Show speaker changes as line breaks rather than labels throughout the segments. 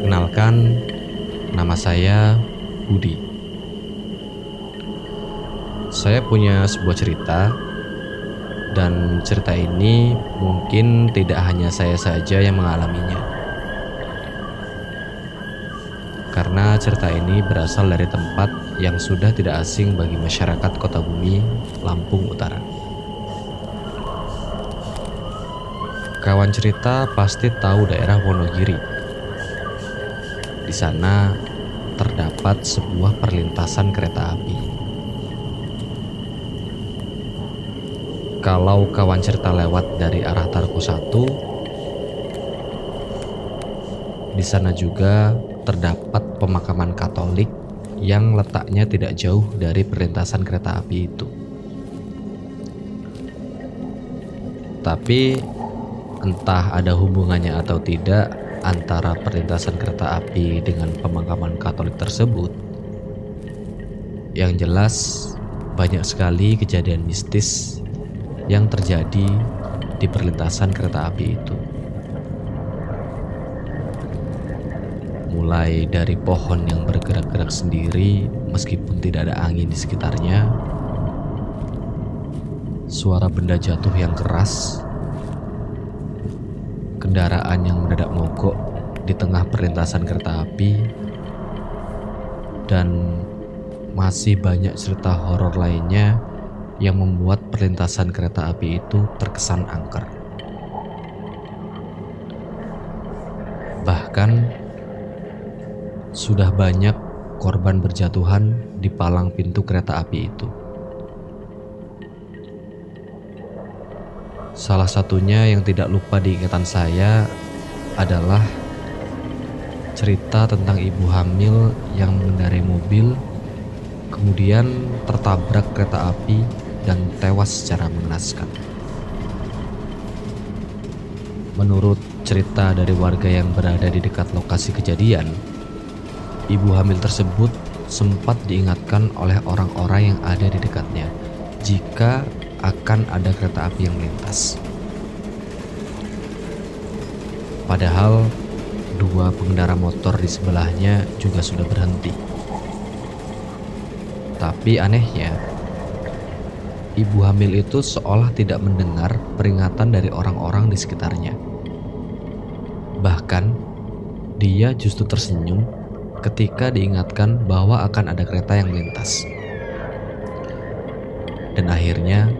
Perkenalkan, nama saya Budi. Saya punya sebuah cerita, dan cerita ini mungkin tidak hanya saya saja yang mengalaminya, karena cerita ini berasal dari tempat yang sudah tidak asing bagi masyarakat Kota Bumi, Lampung Utara. Kawan cerita pasti tahu daerah Wonogiri di sana terdapat sebuah perlintasan kereta api. Kalau kawan cerita lewat dari arah Tarko 1, di sana juga terdapat pemakaman Katolik yang letaknya tidak jauh dari perlintasan kereta api itu. Tapi entah ada hubungannya atau tidak, antara perlintasan kereta api dengan pemakaman Katolik tersebut, yang jelas banyak sekali kejadian mistis yang terjadi di perlintasan kereta api itu. Mulai dari pohon yang bergerak-gerak sendiri meskipun tidak ada angin di sekitarnya, suara benda jatuh yang keras kendaraan yang mendadak mogok di tengah perlintasan kereta api, dan masih banyak cerita horor lainnya yang membuat perlintasan kereta api itu terkesan angker. Bahkan sudah banyak korban berjatuhan di palang pintu kereta api itu. Salah satunya yang tidak lupa diingatan saya adalah cerita tentang ibu hamil yang mengendarai mobil, kemudian tertabrak kereta api dan tewas secara mengenaskan. Menurut cerita dari warga yang berada di dekat lokasi kejadian, ibu hamil tersebut sempat diingatkan oleh orang-orang yang ada di dekatnya jika akan ada kereta api yang melintas. Padahal dua pengendara motor di sebelahnya juga sudah berhenti. Tapi anehnya, ibu hamil itu seolah tidak mendengar peringatan dari orang-orang di sekitarnya. Bahkan, dia justru tersenyum ketika diingatkan bahwa akan ada kereta yang melintas. Dan akhirnya,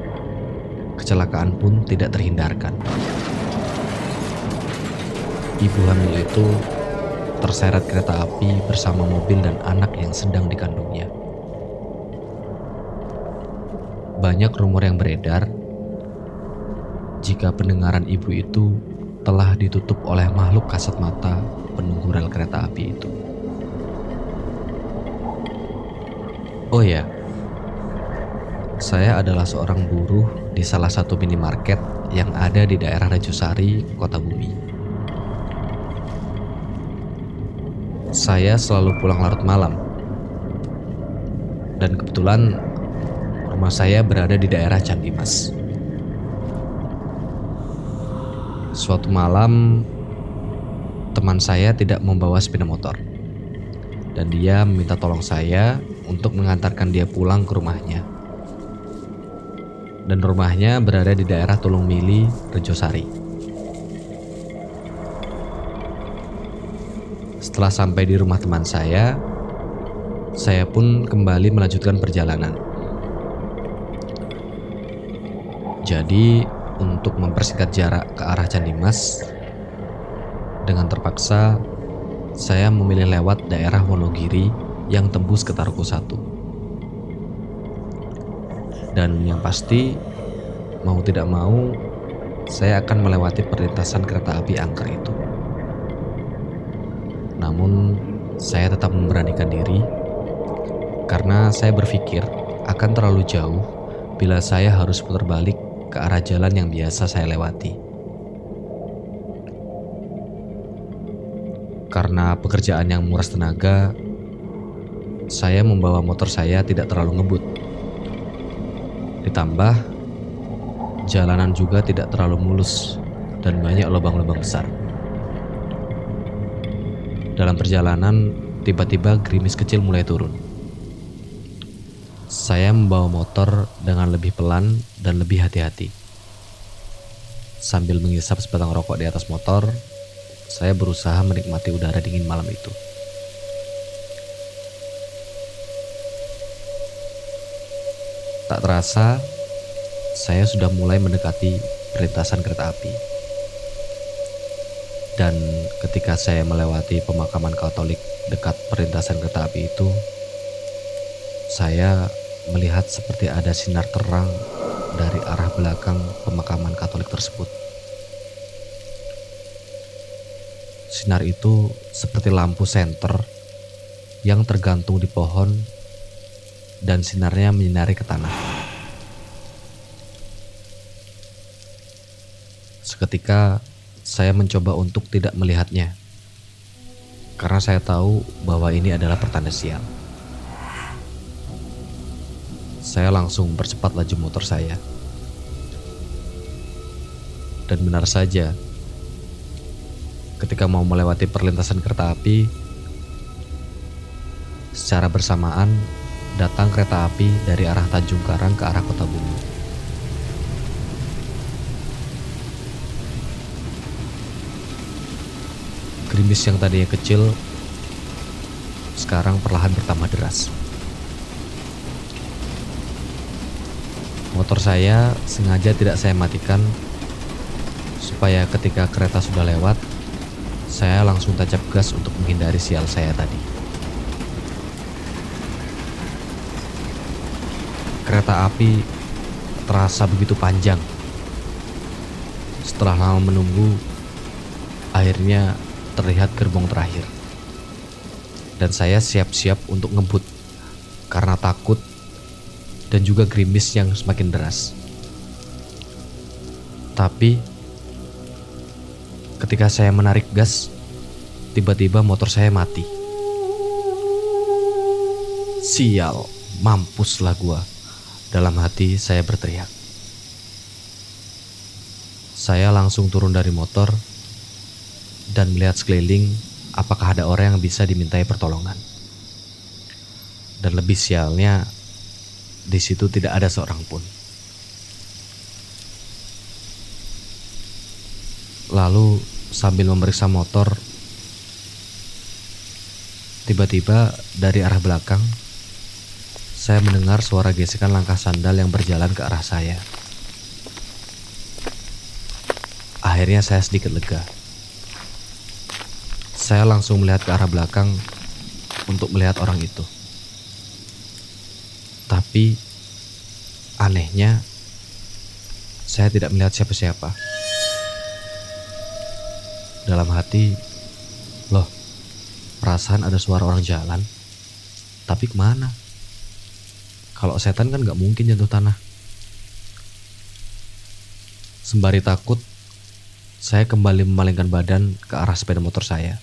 kecelakaan pun tidak terhindarkan. Ibu hamil itu terseret kereta api bersama mobil dan anak yang sedang dikandungnya. Banyak rumor yang beredar jika pendengaran ibu itu telah ditutup oleh makhluk kasat mata penunggu rel kereta api itu. Oh ya, saya adalah seorang buruh di salah satu minimarket yang ada di daerah Rejusari, Kota Bumi. Saya selalu pulang larut malam. Dan kebetulan rumah saya berada di daerah Candi Mas. Suatu malam teman saya tidak membawa sepeda motor. Dan dia meminta tolong saya untuk mengantarkan dia pulang ke rumahnya dan rumahnya berada di daerah Tulung Mili, Rejosari. Setelah sampai di rumah teman saya, saya pun kembali melanjutkan perjalanan. Jadi, untuk mempersingkat jarak ke arah Candi Mas, dengan terpaksa saya memilih lewat daerah Wonogiri yang tembus ke Tarko 1. Dan yang pasti, mau tidak mau, saya akan melewati perlintasan kereta api angker itu. Namun, saya tetap memberanikan diri karena saya berpikir akan terlalu jauh bila saya harus putar balik ke arah jalan yang biasa saya lewati. Karena pekerjaan yang muras tenaga, saya membawa motor saya tidak terlalu ngebut. Ditambah, jalanan juga tidak terlalu mulus dan banyak lubang-lubang besar. Dalam perjalanan, tiba-tiba gerimis kecil mulai turun. Saya membawa motor dengan lebih pelan dan lebih hati-hati. Sambil mengisap sebatang rokok di atas motor, saya berusaha menikmati udara dingin malam itu. Tak terasa, saya sudah mulai mendekati perlintasan kereta api. Dan ketika saya melewati pemakaman Katolik dekat perlintasan kereta api itu, saya melihat seperti ada sinar terang dari arah belakang pemakaman Katolik tersebut. Sinar itu seperti lampu senter yang tergantung di pohon dan sinarnya menyinari ke tanah. Seketika saya mencoba untuk tidak melihatnya karena saya tahu bahwa ini adalah pertanda sial saya langsung percepat laju motor saya. Dan benar saja, ketika mau melewati perlintasan kereta api, secara bersamaan datang kereta api dari arah Tanjung Karang ke arah Kota Bumi. Gerimis yang tadinya kecil sekarang perlahan bertambah deras. Motor saya sengaja tidak saya matikan supaya ketika kereta sudah lewat, saya langsung tancap gas untuk menghindari sial saya tadi. Kereta api terasa begitu panjang. Setelah lama menunggu, akhirnya terlihat gerbong terakhir. Dan saya siap-siap untuk ngebut karena takut dan juga gerimis yang semakin deras. Tapi ketika saya menarik gas, tiba-tiba motor saya mati. Sial, mampuslah gua. Dalam hati saya berteriak. Saya langsung turun dari motor dan melihat sekeliling apakah ada orang yang bisa dimintai pertolongan. Dan lebih sialnya, di situ tidak ada seorang pun. Lalu sambil memeriksa motor, tiba-tiba dari arah belakang, saya mendengar suara gesekan langkah sandal yang berjalan ke arah saya. Akhirnya saya sedikit lega. Saya langsung melihat ke arah belakang untuk melihat orang itu. Tapi anehnya saya tidak melihat siapa-siapa. Dalam hati, loh, perasaan ada suara orang jalan. Tapi ke mana? Kalau setan kan gak mungkin jatuh tanah. Sembari takut, saya kembali memalingkan badan ke arah sepeda motor saya.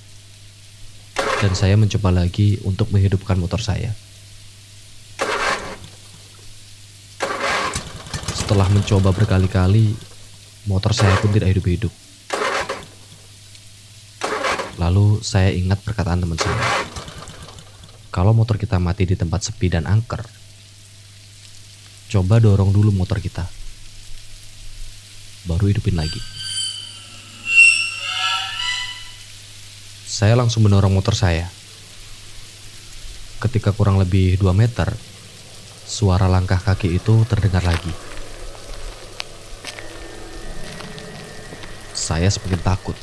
Dan saya mencoba lagi untuk menghidupkan motor saya. Setelah mencoba berkali-kali, motor saya pun tidak hidup-hidup. Lalu saya ingat perkataan teman saya. Kalau motor kita mati di tempat sepi dan angker, coba dorong dulu motor kita. Baru hidupin lagi. Saya langsung mendorong motor saya. Ketika kurang lebih 2 meter, suara langkah kaki itu terdengar lagi. saya semakin takut.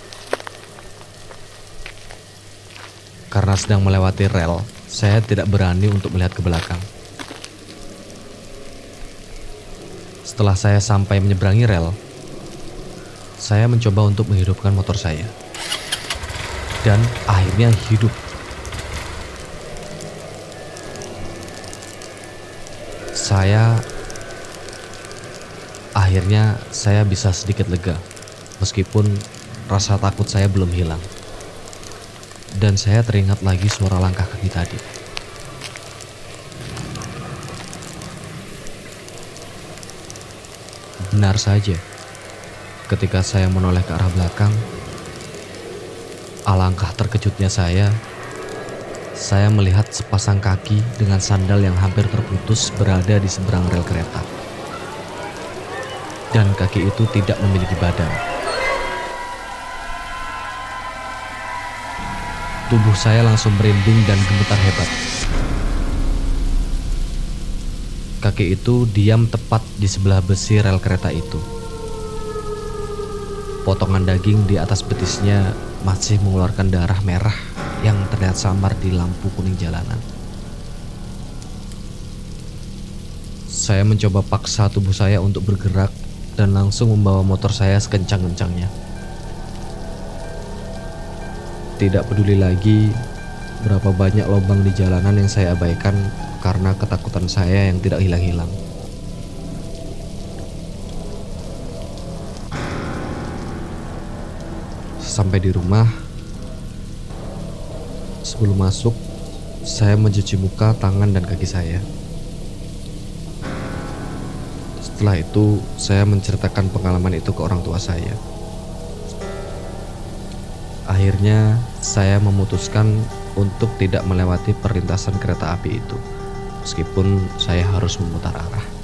Karena sedang melewati rel, saya tidak berani untuk melihat ke belakang. Setelah saya sampai menyeberangi rel, saya mencoba untuk menghidupkan motor saya. Dan akhirnya hidup. Saya akhirnya saya bisa sedikit lega meskipun rasa takut saya belum hilang. Dan saya teringat lagi suara langkah kaki tadi. Benar saja, ketika saya menoleh ke arah belakang, Alangkah terkejutnya saya, saya melihat sepasang kaki dengan sandal yang hampir terputus berada di seberang rel kereta. Dan kaki itu tidak memiliki badan. Tubuh saya langsung merinding dan gemetar hebat. Kaki itu diam tepat di sebelah besi rel kereta itu. Potongan daging di atas betisnya masih mengeluarkan darah merah yang terlihat samar di lampu kuning jalanan. Saya mencoba paksa tubuh saya untuk bergerak dan langsung membawa motor saya sekencang-kencangnya. Tidak peduli lagi berapa banyak lubang di jalanan yang saya abaikan karena ketakutan saya yang tidak hilang-hilang. Sampai di rumah, sebelum masuk, saya mencuci muka, tangan, dan kaki saya. Setelah itu, saya menceritakan pengalaman itu ke orang tua saya. Akhirnya, saya memutuskan untuk tidak melewati perlintasan kereta api itu, meskipun saya harus memutar arah.